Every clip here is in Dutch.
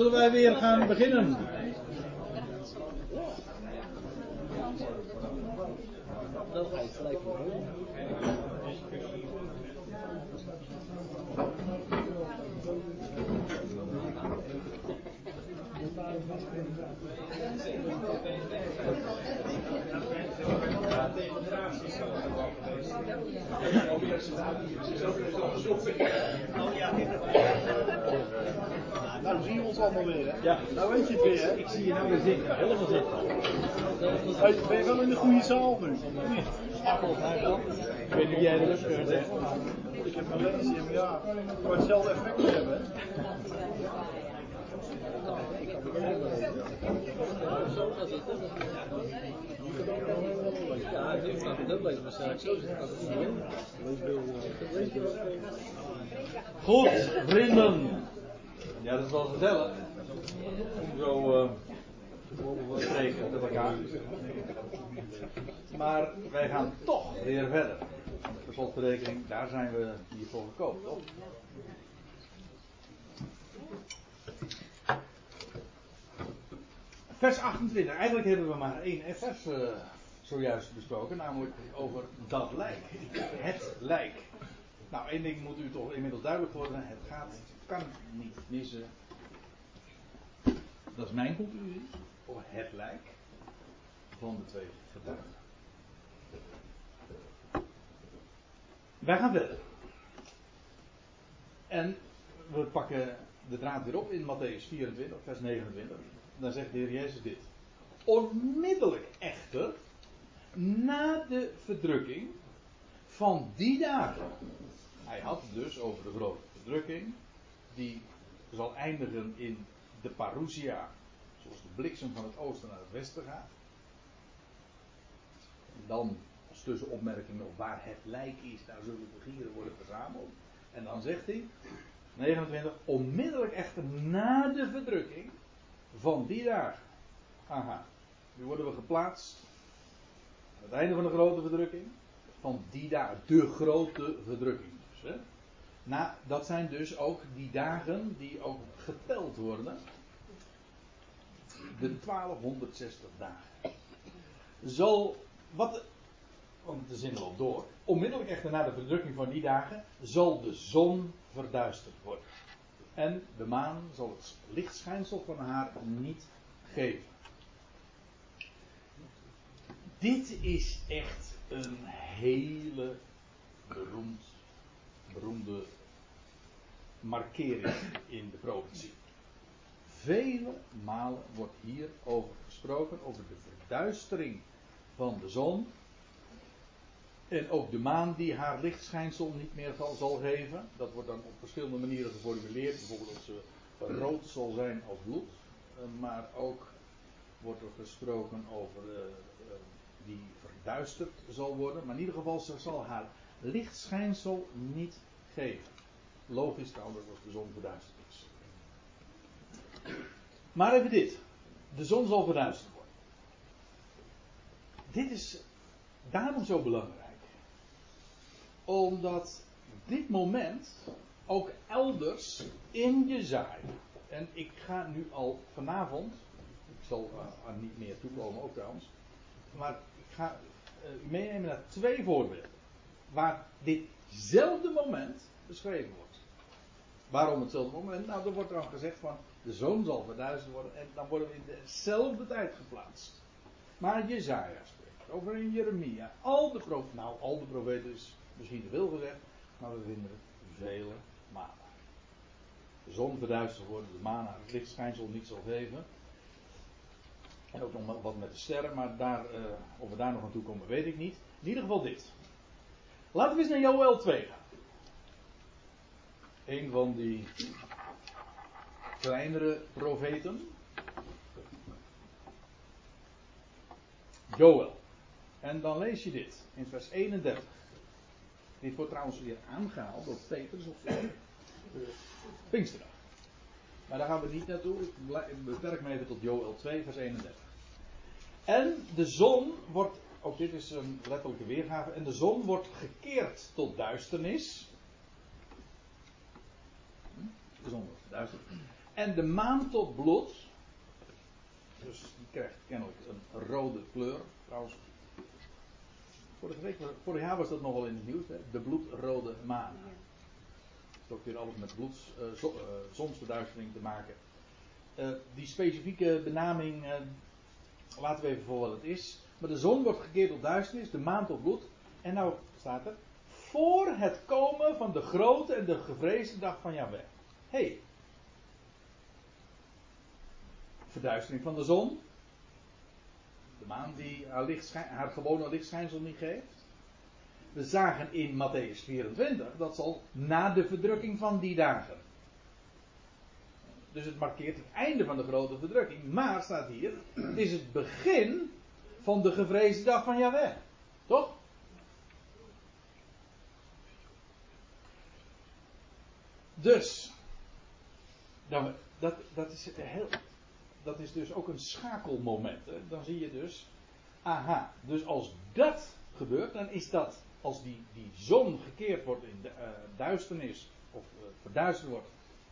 zullen wij weer gaan beginnen? Gelijk Nou zien we ons allemaal weer, hè? Ja. Nou weet je het weer, hè? Ik zie je nou weer zitten, helemaal zitten. Hey, ben je wel in de goede zaal nu? Ik weet niet jij de rust kunt zeggen. Ik heb gelezen, maar ja, het wordt hetzelfde effect hebben. Ja, nu gaat het ook straks zo zit niet. Goed, vrienden. Ja, dat is wel gezellig. Om zo te spreken met elkaar. Maar wij gaan toch weer verder. De slotverrekening, daar zijn we hiervoor gekomen, toch? Vers 28. Eigenlijk hebben we maar één vers eh, zojuist besproken, namelijk over dat lijk. Het lijk. Nou, één ding moet u toch inmiddels duidelijk worden. Het gaat, kan niet missen. Dat is mijn conclusie. Over het lijk van de twee getuigen. Wij gaan verder. En we pakken de draad weer op in Matthäus 24, vers 29. Dan zegt de Heer Jezus dit. Onmiddellijk echter, na de verdrukking van die dagen. Hij had het dus over de grote verdrukking, die zal eindigen in de parousia, zoals de bliksem van het oosten naar het westen gaat. En dan als tussenopmerking nog waar het lijk is, daar zullen de gieren worden verzameld. En dan zegt hij, 29, onmiddellijk echter na de verdrukking van die dagen. Aha, nu worden we geplaatst aan het einde van de grote verdrukking. Van die dagen, de grote verdrukking dus. Hè. Na, dat zijn dus ook die dagen die ook geteld worden. De 1260 dagen. Zal, wat, want de zin loopt door. Onmiddellijk echter na de verdrukking van die dagen zal de zon verduisterd worden. En de maan zal het lichtschijnsel van haar niet geven. Dit is echt een hele beroemd, beroemde markering in de profetie. Vele malen wordt hier over gesproken, over de verduistering van de zon. En ook de maan die haar lichtschijnsel niet meer zal, zal geven. Dat wordt dan op verschillende manieren geformuleerd. Bijvoorbeeld dat ze rood zal zijn als bloed. Eh, Maar ook wordt er gesproken over eh, eh, die verduisterd zal worden. Maar in ieder geval, ze zal haar lichtschijnsel niet geven. Logisch trouwens als de zon verduisterd is. Maar even dit. De zon zal verduisterd worden. Dit is daarom zo belangrijk. Omdat dit moment ook elders in Jezaja. En ik ga nu al vanavond. Ik zal aan niet meer toekomen ook trouwens. Maar ik ga u meenemen naar twee voorbeelden. Waar ditzelfde moment beschreven wordt. Waarom hetzelfde moment? Nou, er wordt dan gezegd van de zoon zal verduisterd worden en dan worden we in dezelfde tijd geplaatst. Maar Jezaja spreekt over in Jeremia. Al de profeten, nou al de profeten is misschien te veel gezegd, maar we vinden het vele malen. De zon verduisterd worden, de maan haar het lichtschijnsel niet zal geven. En ook nog wat met de sterren, maar daar, uh, of we daar nog aan toe komen, weet ik niet. In ieder geval dit. Laten we eens naar Joel 2 gaan. Een van die kleinere profeten. Joel. En dan lees je dit in vers 31. Dit wordt trouwens weer aangehaald door Petrus op Pinksterdag. Maar daar gaan we niet naartoe. Ik beperk me even tot Joel 2, vers 31. En de zon wordt, ook dit is een letterlijke weergave, en de zon wordt gekeerd tot duisternis. De zon wordt. En de maan tot bloed. Dus die krijgt kennelijk een rode kleur. Trouwens, vorige, week, vorig jaar was dat nogal in het nieuws. Hè? De bloedrode maan. Dat is ook weer alles met bloeds, uh, zo, uh, zonsverduistering te maken. Uh, die specifieke benaming laten we even voor wat het is. Maar de zon wordt gekeerd tot duisternis, de maan tot bloed. En nou staat er, voor het komen van de grote en de gevreesde dag van Yahweh. Hey. Verduistering van de zon. De maan die haar, haar gewone lichtschijnsel niet geeft. We zagen in Matthäus 24, dat zal na de verdrukking van die dagen. Dus het markeert het einde van de grote verdrukking. Maar staat hier, het is het begin van de gevreesde dag van Yahweh. Toch? Dus, dat, dat, is heel, dat is dus ook een schakelmoment. Dan zie je dus, aha, dus als dat gebeurt, dan is dat, als die, die zon gekeerd wordt in de, uh, duisternis, of uh, verduisterd wordt,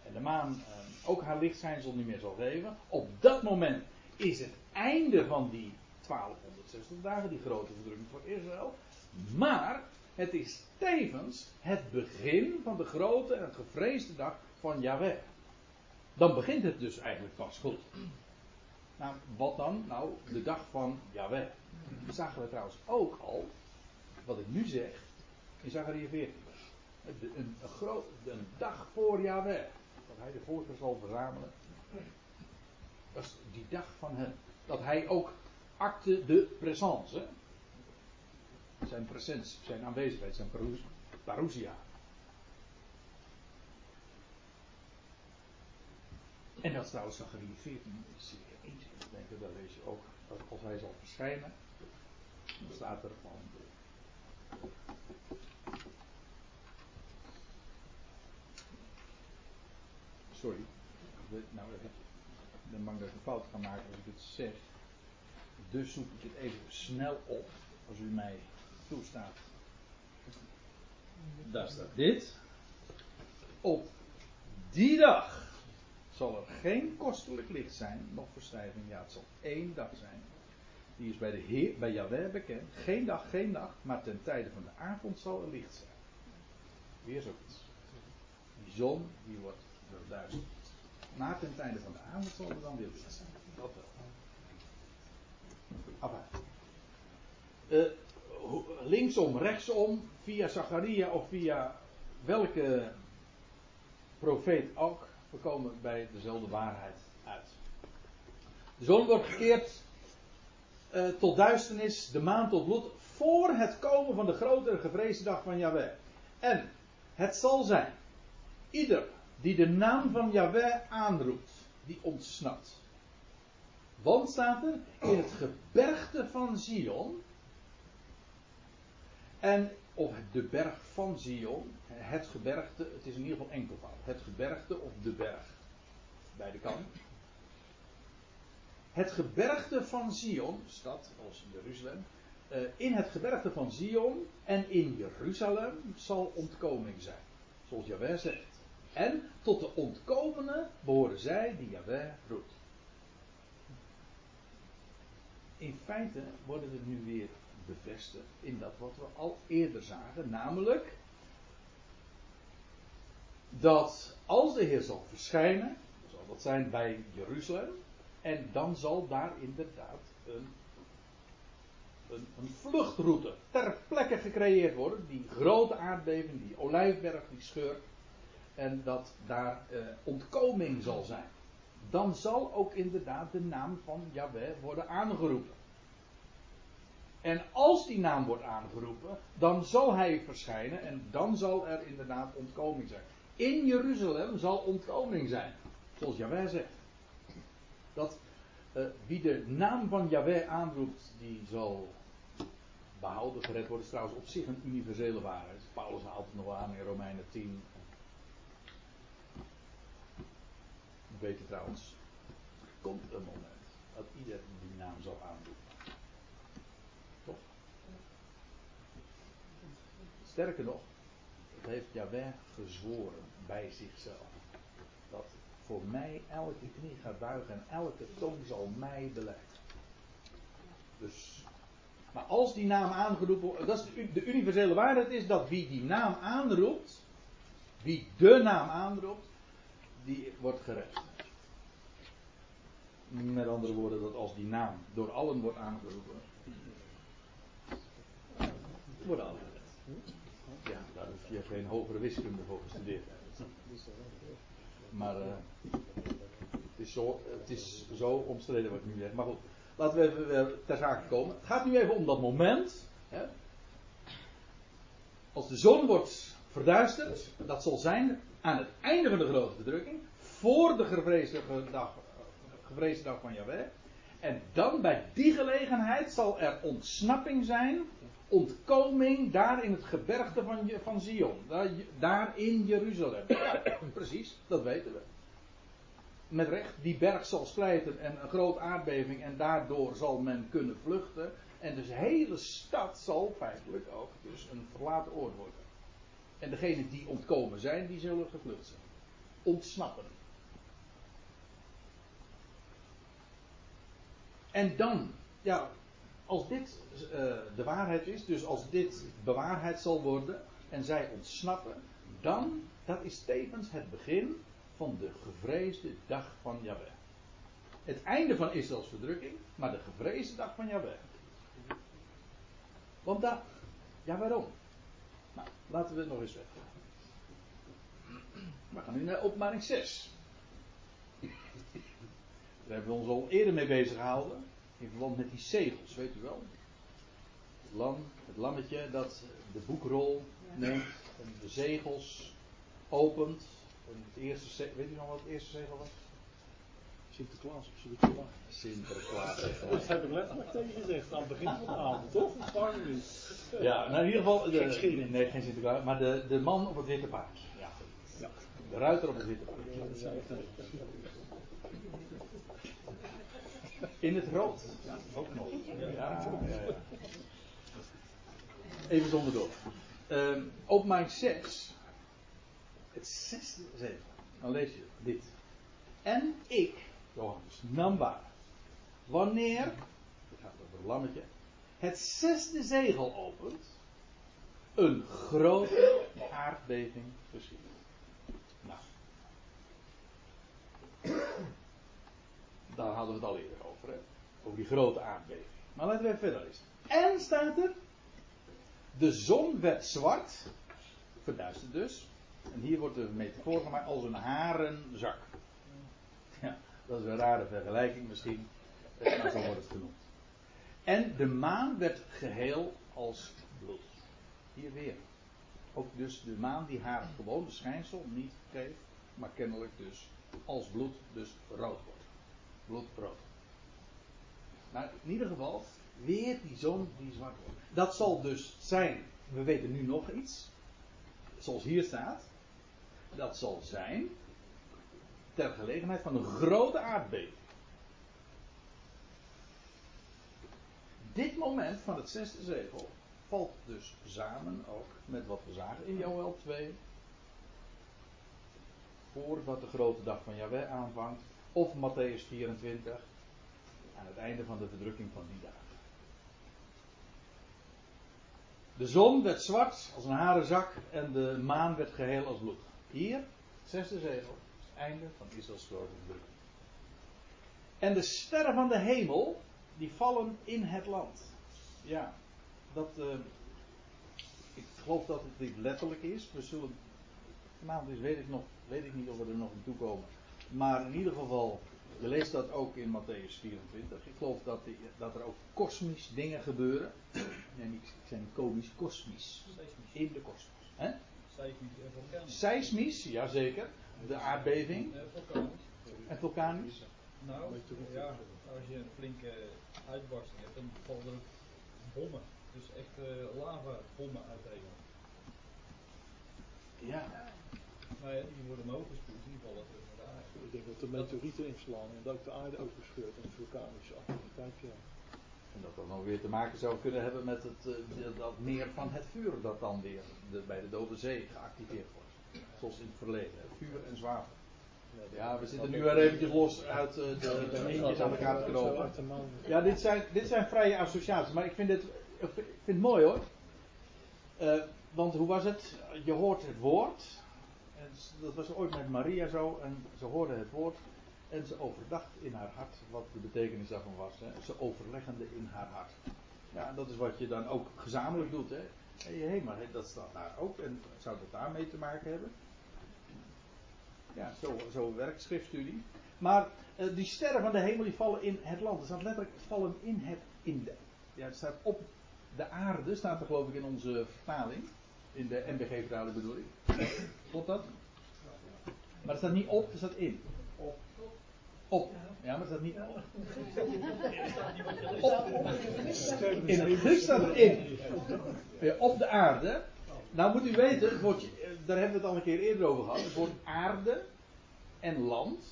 en de maan uh, ook haar lichtschijnsel niet meer zal geven, op dat moment is het einde van die 1260 dagen, die grote verdrukking voor Israël. Maar het is tevens het begin van de grote en gevreesde dag van Yahweh. Dan begint het dus eigenlijk pas goed. Nou, wat dan? Nou, de dag van Yahweh. Zagen we trouwens ook al, wat ik nu zeg, in Zachariah 14. Een, een, een, dag voor Yahweh. Dat hij de volken zal verzamelen. Dat is die dag van hem. Dat hij ook acte de présence. Zijn presentie, zijn aanwezigheid, zijn parousia. En dat is trouwens Zachariah 14 zeer inzicht. Denk ik, dat lees je ook. Als hij zal verschijnen, dan staat er van. Sorry. Nou, dan mag ik een fout gaan maken als ik het zeg. Dus zoek ik het even snel op, als u mij toestaat. Daar staat dit. Op die dag zal er geen kostelijk licht zijn, nog verstijving. Ja, het zal één dag zijn. Die is bij, de Heer, bij Yahweh bekend. Geen dag, geen nacht, maar ten tijde van de avond zal er licht zijn. Weer zoiets. Die zon, die wordt verduisterd. Maar ten tijde van de avond zal er dan weer licht zijn. Dat wel. Uh, linksom, rechtsom, via Zacharia of via welke profeet ook, we komen bij dezelfde waarheid uit. De zon wordt gekeerd uh, tot duisternis, de maan tot bloed, voor het komen van de grotere gevreesde dag van Yahweh. En het zal zijn, ieder die de naam van Yahweh aanroept, die ontsnapt. Want staat er in het gebergte van Zion. En op de berg van Zion, het gebergte, het is in ieder geval enkelvoud. Het gebergte of de berg. Beide kanten. Het gebergte van Zion, stad als Jeruzalem. Uh, in het gebergte van Zion en in Jeruzalem zal ontkoming zijn. Zoals Jaweh zegt. En tot de ontkomenen behoren zij die Jaweh roept in feite worden we nu weer bevestigd in dat wat we al eerder zagen, namelijk dat als de Heer zal verschijnen, zal dat zijn bij Jeruzalem, en dan zal daar inderdaad een, een, vluchtroute ter plekke gecreëerd worden, die grote aardbeving, die olijfberg die scheurt, en dat daar eh, ontkoming zal zijn dan zal ook inderdaad de naam van Yahweh worden aangeroepen. En als die naam wordt aangeroepen, dan zal hij verschijnen en dan zal er inderdaad ontkoming zijn. In Jeruzalem zal ontkoming zijn, zoals Yahweh zegt. Dat uh, wie de naam van Yahweh aanroept, die zal behouden, gered worden. is trouwens op zich een universele waarheid. Paulus haalt het nog aan in Romeinen 10 weten trouwens, komt een moment dat ieder die naam zal aandoen. Toch? Sterker nog, het heeft Jaweh gezworen bij zichzelf. Dat voor mij elke knie gaat buigen en elke tong zal mij beleiden. Dus, maar als die naam aangeroepen wordt, dat is de, universele waarheid is dat wie die naam aanroept, wie de naam aanroept, die wordt gered. Met andere woorden, dat als die naam door allen wordt aangeroepen, worden allen. Ja, daar hoef je geen hogere wiskunde voor gestudeerd. Maar uh, het, is zo, het is zo omstreden wat ik nu zeg. Maar goed, laten we even weer ter zake komen. Het gaat nu even om dat moment. Hè. Als de zon wordt verduisterd, dat zal zijn aan het einde van de grote verdrukking, voor de gevreesde dag, gevreesde dag van Yahweh. En dan bij die gelegenheid zal er ontsnapping zijn, ontkoming daar in het gebergte van, van Zion, daar, in Jeruzalem. Precies, dat weten we. Met recht, die berg zal splijten en een grote aardbeving en daardoor zal men kunnen vluchten. En dus de hele stad zal feitelijk ook dus een verlaten oord worden. En degenen die ontkomen zijn, die zullen gevlucht zijn. Ontsnappen. En dan, ja, als dit uh, de waarheid is, dus als dit bewaarheid zal worden en zij ontsnappen, dan, dat is tevens het begin van de gevreesde dag van Jahweh. Het einde van Israëls verdrukking, maar de gevreesde dag van Jahweh. Want dat, ja waarom? Nou, laten we het nog eens weg. We gaan nu naar openbaring 6. Daar hebben we ons al eerder mee bezig gehouden. In verband met die zegels, weet u wel. Het lam, het lammetje dat de boekrol neemt en de zegels opent. En het eerste, weet u nog wat het eerste zegel was? Sinterklaas op paard. Sinterklaas. Dat heb ik letterlijk tegen gezegd aan het begin van de avond, toch? Ja, nou in ieder geval. De, nee, geen Sinterklaas. Maar de, de man op het witte paard. Ja. Ja. De ruiter op het witte paard. Ja, dat zei ik net. In het rood. Ja, ook nog. Ja. Even zonder door. Ehm openbaring 6. Het zesde zegel. Dan lees je dit. En ik, Johannes, nam waar. Wanneer, het gaat over een lammetje, het zesde zegel opent, een grote aardbeving geschiet. Nou. Daar hadden we het al eerder over, hè? Over die grote aardbeving. Maar laten we even verder lezen. En staat er, de zon werd zwart, verduisterd dus. En hier wordt de metafoor gemaakt als een harenzak. Ja, dat is een rare vergelijking misschien, eh, maar zo wordt het genoemd. En de maan werd geheel als bloed. Hier weer. Ook dus de maan die haar gewone schijnsel niet geeft, maar kennelijk dus als bloed dus rood wordt. Bloedrood. Maar in ieder geval, weer die zon die zwart wordt. Dat zal dus zijn, we weten nu nog iets, zoals hier staat. Dat zal zijn ter gelegenheid van een grote aardbeving. Dit moment van het zesde zegel valt dus samen ook met wat we zagen in Joel 2. Voordat de grote dag van Yahweh aanvangt. Of Matthäus 24. Aan het einde van de verdrukking van die dagen. De zon werd zwart als een harenzak en de maan werd geheel als bloed. Hier, zesde zegel, het einde van Israëls grote verdrukking. En de sterren van de hemel, die vallen in het land. Ja, dat. Uh, ik geloof dat het niet letterlijk is. We zullen. Is, weet ik, nog, weet ik niet of we er nog aan toe komen. Maar in ieder geval, je leest dat ook in Matthäus 24. Ik geloof dat, die, dat er ook kosmisch dingen gebeuren. Nee, niet, ik zei niet komisch, kosmisch. In de kosmos. Seismisch en vulkanisch. Seismisch, jazeker. De aardbeving. Vulkanisch. En vulkanisch. Nou, ja, als je een flinke uitbarsting hebt, dan vallen er bommen. Dus echt eh lava bommen uit de hemel. Ja. Maar ja, die worden omhoog gespuugd, die vallen terug. Ik denk dat de meteorieten inslaan en dat ook de aarde overscheurt en vulkanische activiteit. Ja. En dat dat dan weer te maken zou kunnen hebben met het, uh, dat meer van het vuur dat dan weer de, bij de Dode Zee geactiveerd wordt. Zoals in het verleden. Vuur en zwavel. Ja, we zitten nu weer eventjes los uit uh, de, de eentjes aan elkaar te knopen. Ja, dit zijn, dit zijn vrije associaties, maar ik vind, dit, ik vind het mooi hoor. Uh, want hoe was het? Je hoort het woord. Dat was ooit met Maria zo. En ze hoorde het woord. En ze overdacht in haar hart wat de betekenis daarvan was. Hè. Ze overleggende in haar hart. Ja, dat is wat je dan ook gezamenlijk doet. Hé, hey, maar dat staat daar ook. En zou dat daarmee te maken hebben? Ja, zo, zo werkt schriftstudie. Maar uh, die sterren van de hemel die vallen in het land. Er staat letterlijk vallen in het in de. Ja, het staat op de aarde, staat er geloof ik in onze vertaling. In de MBG-vertaling bedoel ik. Klopt dat? Maar er staat niet op, er staat in. Op. Op. Ja, maar er staat niet op. In het Grieks staat er in. Op de aarde. Nou moet u weten, eh, daar hebben we het al een keer eerder over gehad. Het woord aarde en land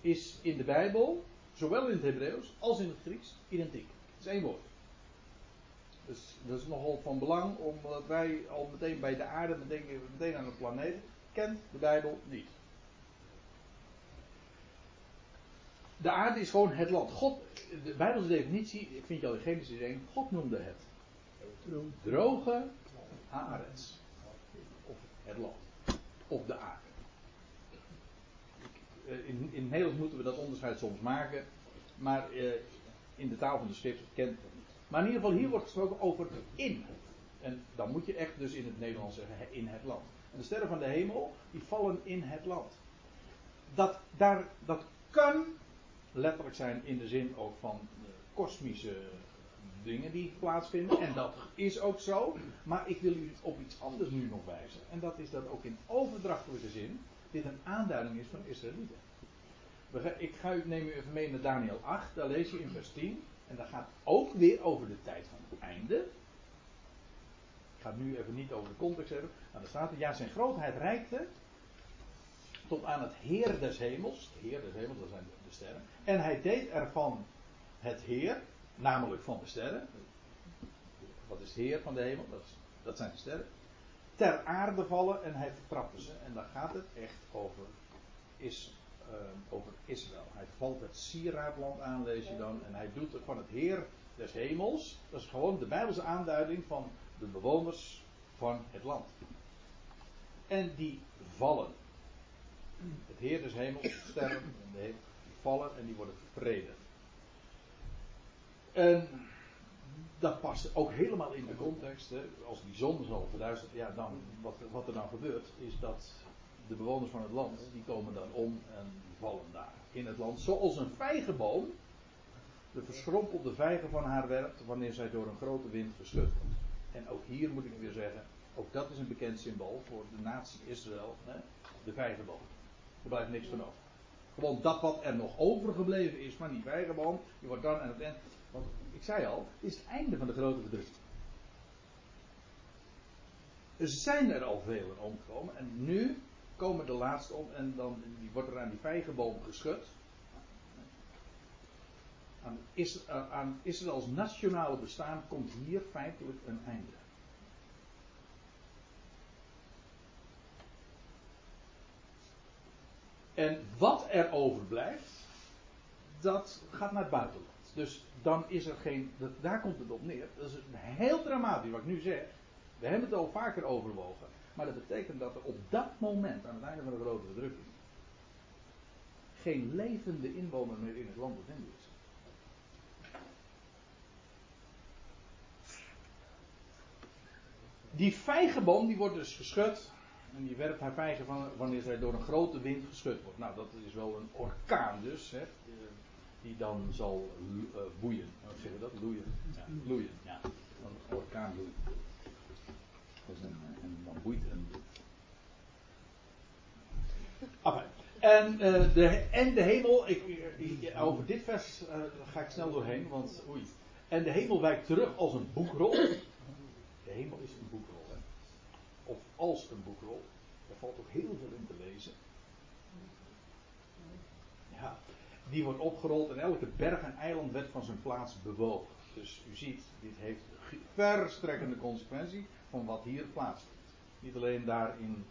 is in de Bijbel, zowel in het Hebreeuws als in het Grieks, identiek. Het is één woord. Dus dat is nogal van belang, omdat wij al meteen bij de aarde denken, meteen aan de planeet, kent de Bijbel niet. De aarde is gewoon het land. God, de Bijbelse definitie, vind je al in Genesis 1, God noemde het droge Haaretz. Of het land. Op de aarde. Eh, in, in Nederlands moeten we dat onderscheid soms maken. Maar eh, in de taal van de schrift kent het niet. Maar in ieder geval hier wordt gesproken over in. En dan moet je echt dus in het Nederlands zeggen in het land. En de sterren van de hemel, die vallen in het land. Dat, daar, dat kan letterlijk zijn in de zin ook van kosmische dingen die plaatsvinden. En dat is ook zo. Maar ik wil u op iets anders nu nog wijzen. En dat is dat ook in overdrachtelijke zin dit een aanduiding is van Israëlieten. Ik ga u, neem u even mee naar Daniel 8. Daar lees je in vers 10. En dat gaat ook weer over de tijd van het einde. Ga nu even niet over de context hebben. Maar er staat er, ja, zijn grootheid reikte tot aan het Heer des hemels. De Heer des hemels, dat zijn de sterren. En hij deed ervan het Heer, namelijk van de sterren. Wat is het Heer van de hemel? Dat, zijn de sterren. Ter aarde vallen en hij vertrapte ze. En dan gaat het echt over, is, uh, over Israël. Hij valt het sieraadland aan, lees je dan. En hij doet het van het Heer des hemels. Dat is gewoon de Bijbelse aanduiding van de bewoners van het land. En die vallen. Het Heer des hemels, sterren, en de die vallen en die worden vervreden. En dat past ook helemaal in de context. Hè. Als die zon zal verduisteren, ja, dan, wat, wat er dan gebeurt, is dat de bewoners van het land, die komen dan om en vallen daar in het land. Zoals een vijgenboom de verschrompelde vijgen van haar werpt wanneer zij door een grote wind geschud wordt. En ook hier moet ik weer zeggen, ook dat is een bekend symbool voor de natie Israël, hè, de vijgenboom. Er blijft niks van over. Gewoon dat wat er nog overgebleven is van die vijgenboom, die wordt dan aan het eind. Want ik zei al, is het einde van de grote verdrukking. Er zijn er al velen omgekomen en nu komen de laatste om en dan die wordt er aan die vijgenboom geschud. Aan, is, uh, aan Israëls nationale bestaan komt hier feitelijk een einde. En wat er overblijft, dat gaat naar het buitenland. Dus dan is er geen. Daar komt het op neer. Dat is heel dramatisch wat ik nu zeg. We hebben het al vaker overwogen. Maar dat betekent dat er op dat moment, aan het einde van de grote verdrukking, geen levende inwoner meer in het land is. Die vijgenboom die wordt dus geschud. En die werpt haar vijgen wanneer zij door een grote wind geschud wordt. Nou, dat is wel een orkaan dus. Hè die dan zal uh, boeien. Wat zeggen we dat? Loeien. Ja, loeien, ja. Een orkaan loeien. En, en dan boeit een. En, uh, de, en de hemel, ik, over dit vers ga ik snel doorheen, want oei. En de hemel wijkt terug als een boekrol. De hemel is een boekrol. Of als een boekrol. Daar valt ook heel veel in te lezen. Ja, die wordt opgerold en elke berg en eiland werd van zijn plaats bewogen. Dus u ziet, dit heeft verstrekkende consequentie van wat hier plaatsvindt. Niet alleen daar in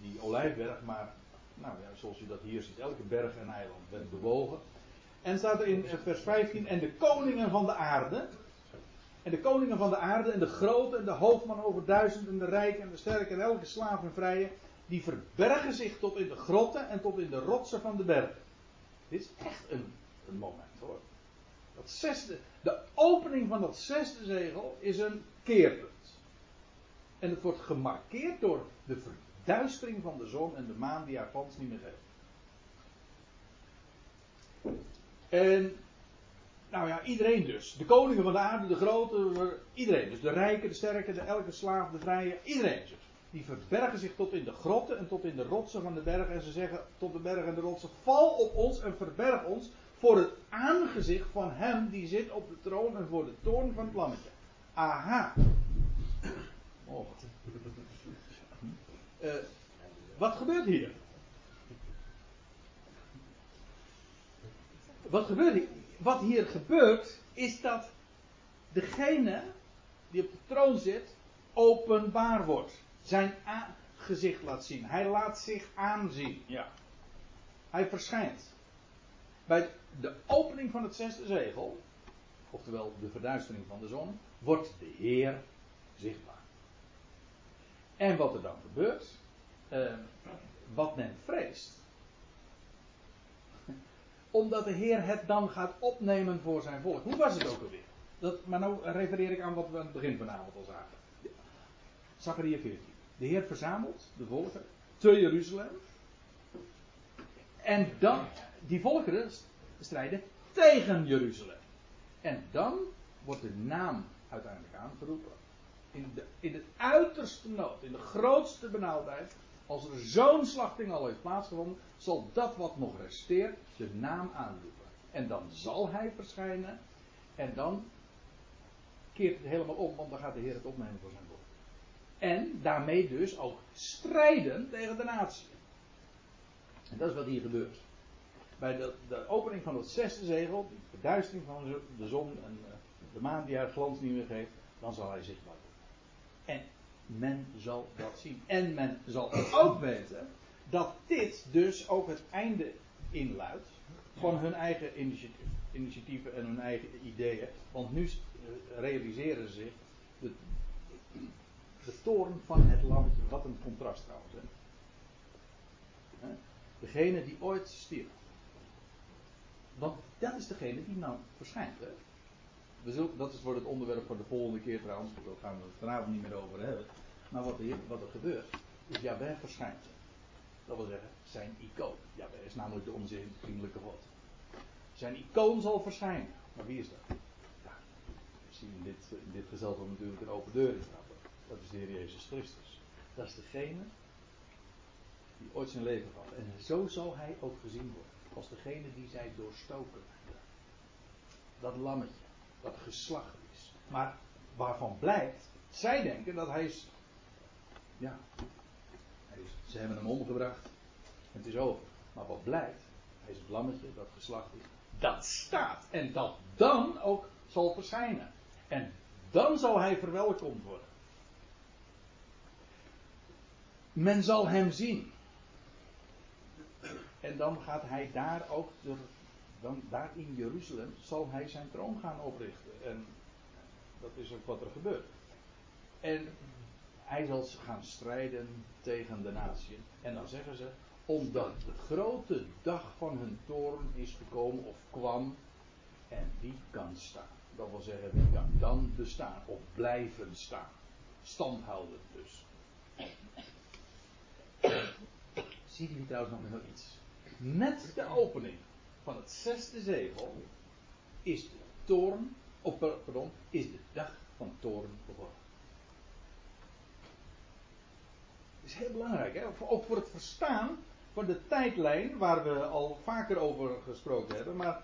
die olijfberg, maar Nou ja, zoals u dat hier ziet, elke berg en eiland werd bewogen. En staat er in vers 15, en de koningen van de aarde. En de koningen van de aarde, en de grote, en de hoofdman over duizend, en de rijke, en de sterke, en elke slaaf en vrije. Die verbergen zich tot in de grotten en tot in de rotsen van de bergen. Dit is echt een, een moment hoor. Dat zesde, de opening van dat zesde zegel is een keerpunt. En het wordt gemarkeerd door de verduistering van de zon en de maan die haar glans niet meer geeft. En, nou ja, iedereen dus. De koningen van de aarde, de grote, iedereen. Dus de rijken, de sterke, de elke slaaf, de vrije, iedereen dus. Die verbergen zich tot in de grotten en tot in de rotsen van de bergen. En ze zeggen tot de bergen en de rotsen: Val op ons en verberg ons voor het aangezicht van hem die zit op de troon en voor de toorn van het lammetje. Aha. Oh. Uh, wat gebeurt hier? Wat gebeurt hier? Wat hier gebeurt is dat degene die op de troon zit openbaar wordt. Zijn gezicht laat zien. Hij laat zich aanzien. Ja. Hij verschijnt. Bij de opening van het zesde zegel, oftewel de verduistering van de zon, wordt de Heer zichtbaar. En wat er dan gebeurt, uh, wat men vreest. Omdat de Heer het dan gaat opnemen voor zijn volk. Hoe was het ook alweer? Dat, maar nu refereer ik aan wat we aan het begin vanavond al zagen. Zachariah 14. De Heer verzamelt de volken te Jeruzalem. En dan, die volkeren strijden tegen Jeruzalem. En dan wordt de naam uiteindelijk aangeroepen. In de, in de uiterste nood, in de grootste benauwdheid. Als er zo'n slachting al heeft plaatsgevonden, zal dat wat nog resteert de naam aanroepen. En dan zal hij verschijnen. En dan keert het helemaal om, want dan gaat de Heer het opnemen voor zijn volk. En daarmee dus ook strijden tegen de natie. En dat is wat hier gebeurt. Bij de, de opening van het zesde zegel, de verduistering van de zon en eh, de maan die haar glans niet meer geeft, dan zal hij zichtbaar worden. En men zal dat zien. En men zal ook weten dat dit dus ook het einde inluidt van hun eigen initiatieven en hun eigen ideeën. Want nu eh, realiseren ze zich de, de toorn van het lammetje. Wat een contrast trouwens. Hè. Degene die ooit stierf. Want dat is degene die nou verschijnt. Hè? We dat is voor het onderwerp voor de volgende keer trouwens. Daar gaan we het vanavond niet meer over hebben. Maar wat er, wat er gebeurt. Is Jabber verschijnt. Dat wil zeggen, zijn icoon. Jabber is namelijk de onzindelijke God. Zijn icoon zal verschijnen. Maar wie is dat? Ja, we zien in dit, in gezelschap natuurlijk een open deur instappen. Dat is de Heer Jezus Christus. Dat is degene die ooit zijn leven gaf. En zo zal hij ook gezien worden. Als degene die zij doorstoken. Dat lammetje. Dat geslacht is. Maar waarvan blijkt. Zij denken dat hij is. Ja. Hij is, ze hebben hem omgebracht. Het is over. Maar wat blijkt. Hij is het lammetje dat geslacht is. Dat staat. En dat dan ook zal verschijnen. En dan zal hij verwelkomd worden. Men zal hem zien. En dan gaat hij daar ook, dan daar in Jeruzalem, zal hij zijn troon gaan oprichten. En dat is ook wat er gebeurt. En hij zal gaan strijden tegen de natie. En dan zeggen ze, omdat de grote dag van hun toorn is gekomen of kwam. En wie kan staan? Dat wil zeggen, wie kan dan bestaan of blijven staan? Standhouden dus. Ziet u trouwens nog nog iets? Met de opening van het zesde zegel is de toorn, of pardon, is de dag van toorn. Dat is heel belangrijk, hè? ook voor het verstaan van de tijdlijn waar we al vaker over gesproken hebben. Maar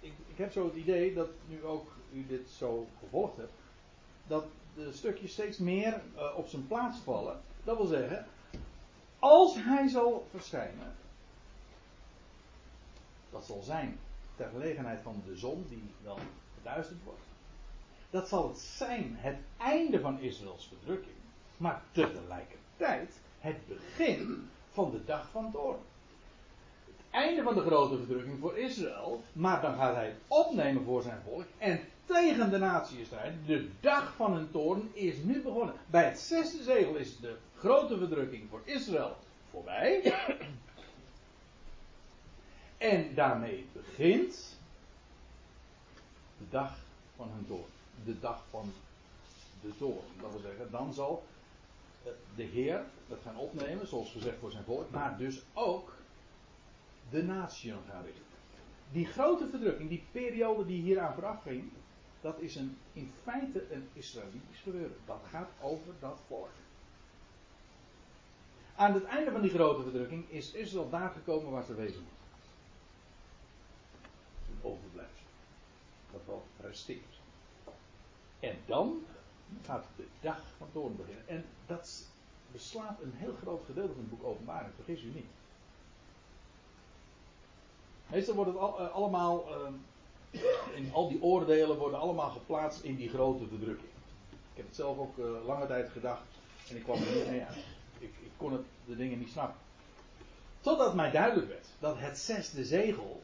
ik, ik, heb zo het idee dat nu ook u dit zo gevolgd hebt, dat de stukjes steeds meer uh, op zijn plaats vallen. Dat wil zeggen, als hij zal verschijnen, dat zal zijn ter gelegenheid van de zon die dan verduisterd wordt. Dat zal het zijn, het einde van Israëls verdrukking, maar tegelijkertijd het begin van de dag van toorn. Het einde van de grote verdrukking voor Israël, maar dan gaat hij het opnemen voor zijn volk en tegen de natie strijden. De dag van hun toorn is nu begonnen. Bij het zesde zegel is de grote verdrukking voor Israël voorbij. En daarmee begint de dag van hun toorn. De dag van de toorn. Dat wil zeggen, dan zal eh, de Heer het gaan opnemen, zoals gezegd voor zijn volk, maar dus ook de natie gaan richten. Die grote verdrukking, die periode die hieraan vooraf ging, dat is een, in feite een Israëlitisch gebeuren. Dat gaat over dat volk. Aan het einde van die grote verdrukking is Israël daar gekomen waar ze wezen overblijfsel. Dat wel resteert. En dan gaat de dag van toorn beginnen. En dat beslaat een heel groot gedeelte van het boek Openbaring, vergis u niet. Meestal wordt het al, uh, allemaal, uh, in al die oordelen worden allemaal geplaatst in die grote verdrukking. Ik heb het zelf ook uh, lange tijd gedacht en ik kwam er niet mee uit. Ik, ik kon het, de dingen niet snappen. Totdat mij duidelijk werd dat het zesde zegel,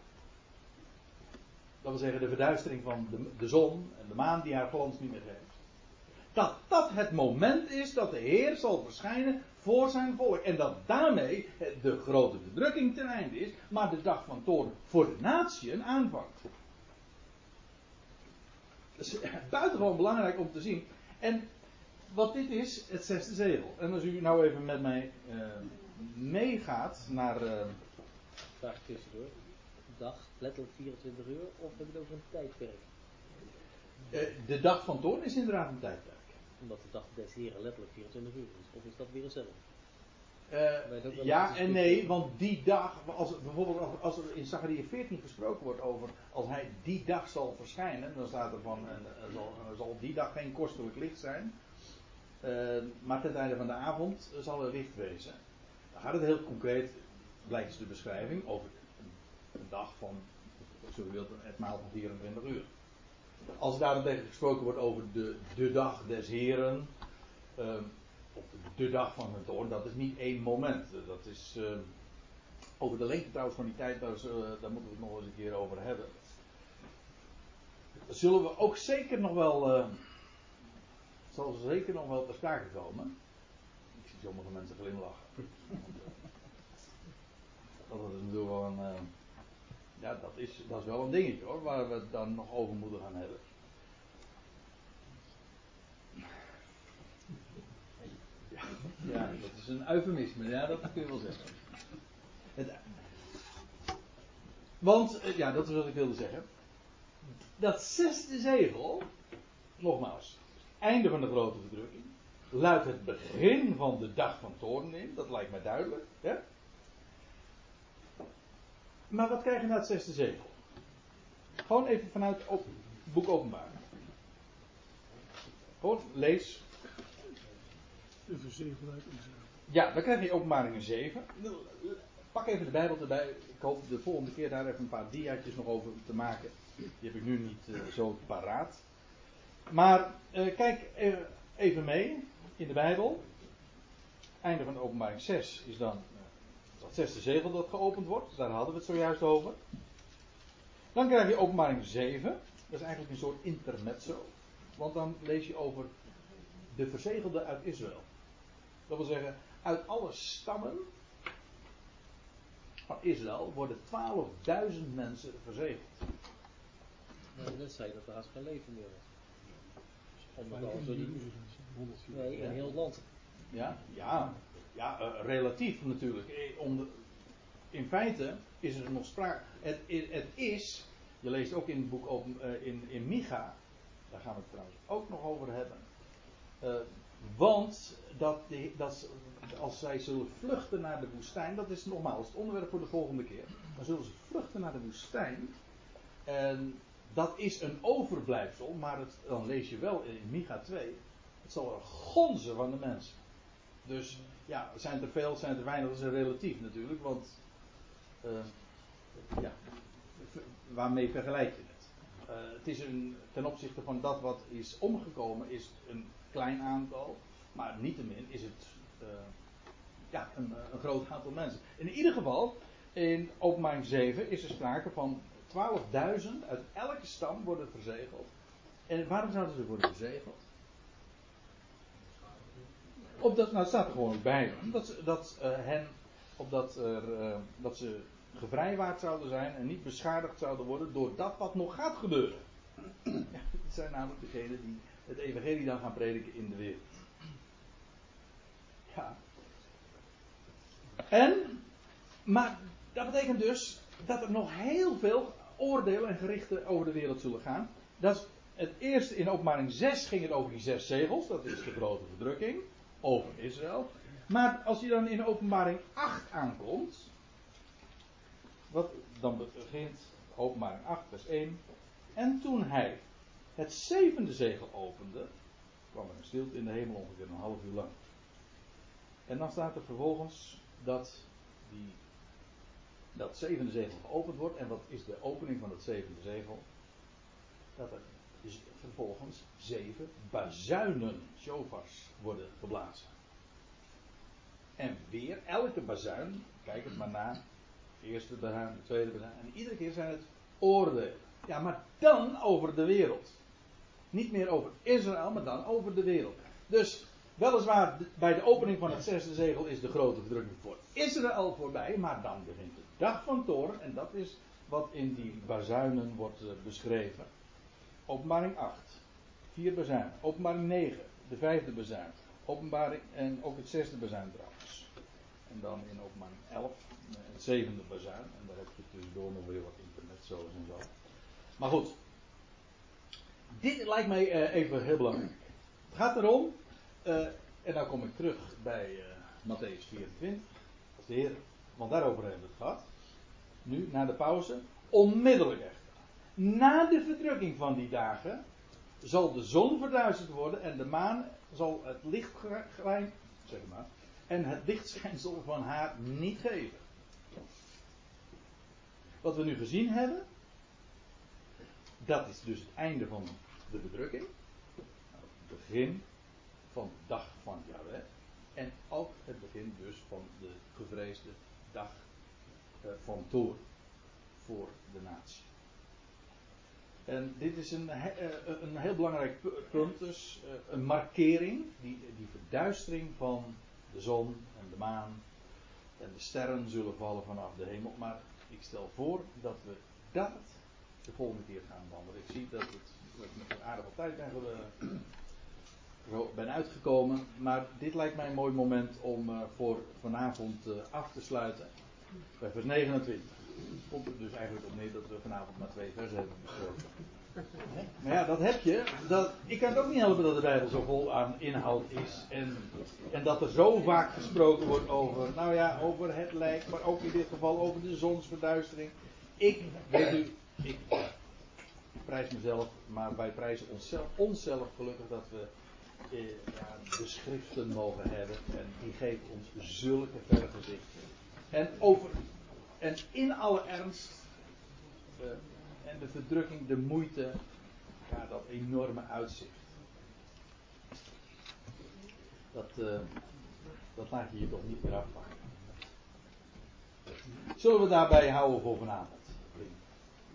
dat wil zeggen de verduistering van de, de zon en de maan die haar glans niet meer geeft, dat dat het moment is dat de Heer zal verschijnen voor zijn volk. En dat daarmee de grote verdrukking ten einde is, maar de dag van toorn voor de natie aanvangt. Dat is buitengewoon belangrijk om te zien. En wat dit is, het zesde zegel. En als u nou even met mij uh, meegaat naar. Uh, Vraag tussendoor. Dag, letterlijk 24 uur, of heb je het over een tijdperk? Uh, de dag van toorn is inderdaad een tijdperk omdat de dag des heren letterlijk 24 uur is. Of is dat weer hetzelfde? Uh, ja en nee, want die dag, als, bijvoorbeeld als er in Zachariah 14 gesproken wordt over als hij die dag zal verschijnen, dan staat er van, uh, zal, zal, die dag geen kostelijk licht zijn, uh, maar ten einde van de avond zal er licht wezen. Dan gaat het heel concreet, blijkt de beschrijving, over een dag van, zo wilt, het maal van 24 uur. Als daarentegen gesproken wordt over de, de dag des Heren, of de dag van het toorn, dat is niet één moment. Dat is uh, over de lengte trouwens van die tijd, daar, uh, daar moeten we het nog eens een keer over hebben. Zullen we ook zeker nog wel, uh, zal zeker nog wel ter sprake komen. Ik zie sommige mensen glimlachen. dat is natuurlijk wel een ja, dat is, dat is wel een dingetje hoor, waar we het dan nog over moeten gaan hebben. Ja, ja dat is een eufemisme, ja, dat kun je wel zeggen. Het, want, ja, dat is wat ik wilde zeggen. Dat zesde zegel, nogmaals, einde van de grote verdrukking, luidt het begin van de dag van toorn in, dat lijkt mij duidelijk. Hè? Maar wat krijg je na het zesde zegel? Gewoon even vanuit het op, boek openbaar. Gewoon lees. De verzegelheid Ja, dan krijg je openbaringen 7. Pak even de Bijbel erbij. Ik hoop de volgende keer daar even een paar diaatjes nog over te maken. Die heb ik nu niet uh, zo paraat. Maar uh, kijk even mee in de Bijbel. Einde van de openbaring 6 is dan dat zesde zegel dat geopend wordt, daar hadden we het zojuist over. Dan krijg je openbaring 7. Dat is eigenlijk een soort intermezzo. Want dan lees je over de verzegelde uit Israël. Dat wil zeggen, uit alle stammen van Israël worden 12.000 mensen verzegeld. Nou, net zei dat er haast geen leven meer was. Omdat die... Nee, in heel het land. Ja, ja. Ja, uh, relatief natuurlijk. De, in feite is er nog sprake. Het, het, is, je leest ook in het boek uh, in, in Micha, daar gaan we het trouwens ook nog over hebben. Want dat, dat, als zij zullen vluchten naar de woestijn, dat is nogmaals het onderwerp voor de volgende keer. Dan zullen ze vluchten naar de woestijn. En dat is een overblijfsel, maar dan lees je wel in Micha 2. Het zal er gonzen van de mensen. Dus ja, zijn er veel, zijn er weinig, dat is relatief natuurlijk, want uh, ja, waarmee vergelijk je het? Uh, het is een, ten opzichte van dat wat is omgekomen, is een klein aantal, maar niettemin is het uh, ja, een, een groot aantal mensen. In ieder geval, in openbaring 7 is er sprake van 12.000 uit elke stam worden verzegeld. En waarom zouden ze worden verzegeld? Opdat, nou het staat er gewoon bij, dat, dat uh, hen, opdat er, uh, dat ze gevrijwaard zouden zijn en niet beschadigd zouden worden door dat wat nog gaat gebeuren. Ja, het zijn namelijk degenen die het evangelie dan gaan prediken in de wereld. Ja. En, maar dat betekent dus dat er nog heel veel oordelen en gerichten over de wereld zullen gaan. Dat is het eerste in openbaring 6 ging het over die zes zegels, dat is de grote verdrukking over Israël. Maar als je dan in openbaring 8 aankomt, wat, dan begint openbaring 8 vers 1. En toen hij het zevende zegel opende, kwam er een stilte in de hemel ongeveer een half uur lang. En dan staat er vervolgens dat die, dat zevende zegel geopend wordt. En wat is de opening van het zevende zegel? Dat er dus vervolgens zeven bazuinen, shofars, worden geblazen. En weer elke bazuin, kijk het maar na, eerste bazuin, de tweede bazuin, en iedere keer zijn het oordelen. Ja, maar dan over de wereld. Niet meer over Israël, maar dan over de wereld. Dus weliswaar bij de opening van het zesde zegel is de grote verdrukking voor Israël voorbij, maar dan begint de dag van Toren en dat is wat in die bazuinen wordt eh, beschreven. Openbaring 8, vier bazuinen. Openbaring 9, de vijfde bazuin. Openbaring en ook het zesde bazuin trouwens. En dan in openbaring 11, eh, het zevende bazuin. En daar heb je tussendoor nog weer wat internet zo en zo. Maar goed, dit lijkt mij uh, even heel belangrijk. Het gaat erom, uh, en nou kom ik terug bij uh, Matthäus 24, als want daarover hebben we het gehad. Nu, na de pauze, onmiddellijk echt. Na de verdrukking van die dagen zal de zon verduisterd worden en de maan zal het lichtschijn, zeg maar, en het lichtschijnsel van haar niet geven. Wat we nu gezien hebben, dat is dus het einde van de verdrukking. Het begin van de dag van Yahweh. En ook het begin dus van de gevreesde dag uh, van Toor voor de natie. En dit is een, uh, een heel belangrijk punt, dus uh, een markering, die, die verduistering van de zon en de maan en de sterren zullen vallen vanaf de hemel. Maar ik stel voor dat we dat de volgende keer gaan wandelen. Ik zie dat, het, dat ik met een aardige tijd ben, ben uitgekomen. Maar dit lijkt mij een mooi moment om voor vanavond af te sluiten. Bij vers 29. Komt er dus eigenlijk op neer dat we vanavond maar twee versen hebben besproken. Maar ja, dat heb je. Dat, ik kan het ook niet helpen dat de Bijbel zo vol aan inhoud is. En, en dat er zo vaak gesproken wordt over, nou ja, over het lijk, maar ook in dit geval over de zonsverduistering. Ik, weet u, ik prijs mezelf, maar wij prijzen onszelf, onszelf gelukkig dat we eh, ja, de schriften mogen hebben. En die geven ons zulke vergezichten. En, over, en in alle ernst, uh, en de verdrukking, de moeite, ja, dat enorme uitzicht. Dat, uh, dat laat je je toch niet meer afpakken. Zullen we daarbij houden voor vanavond?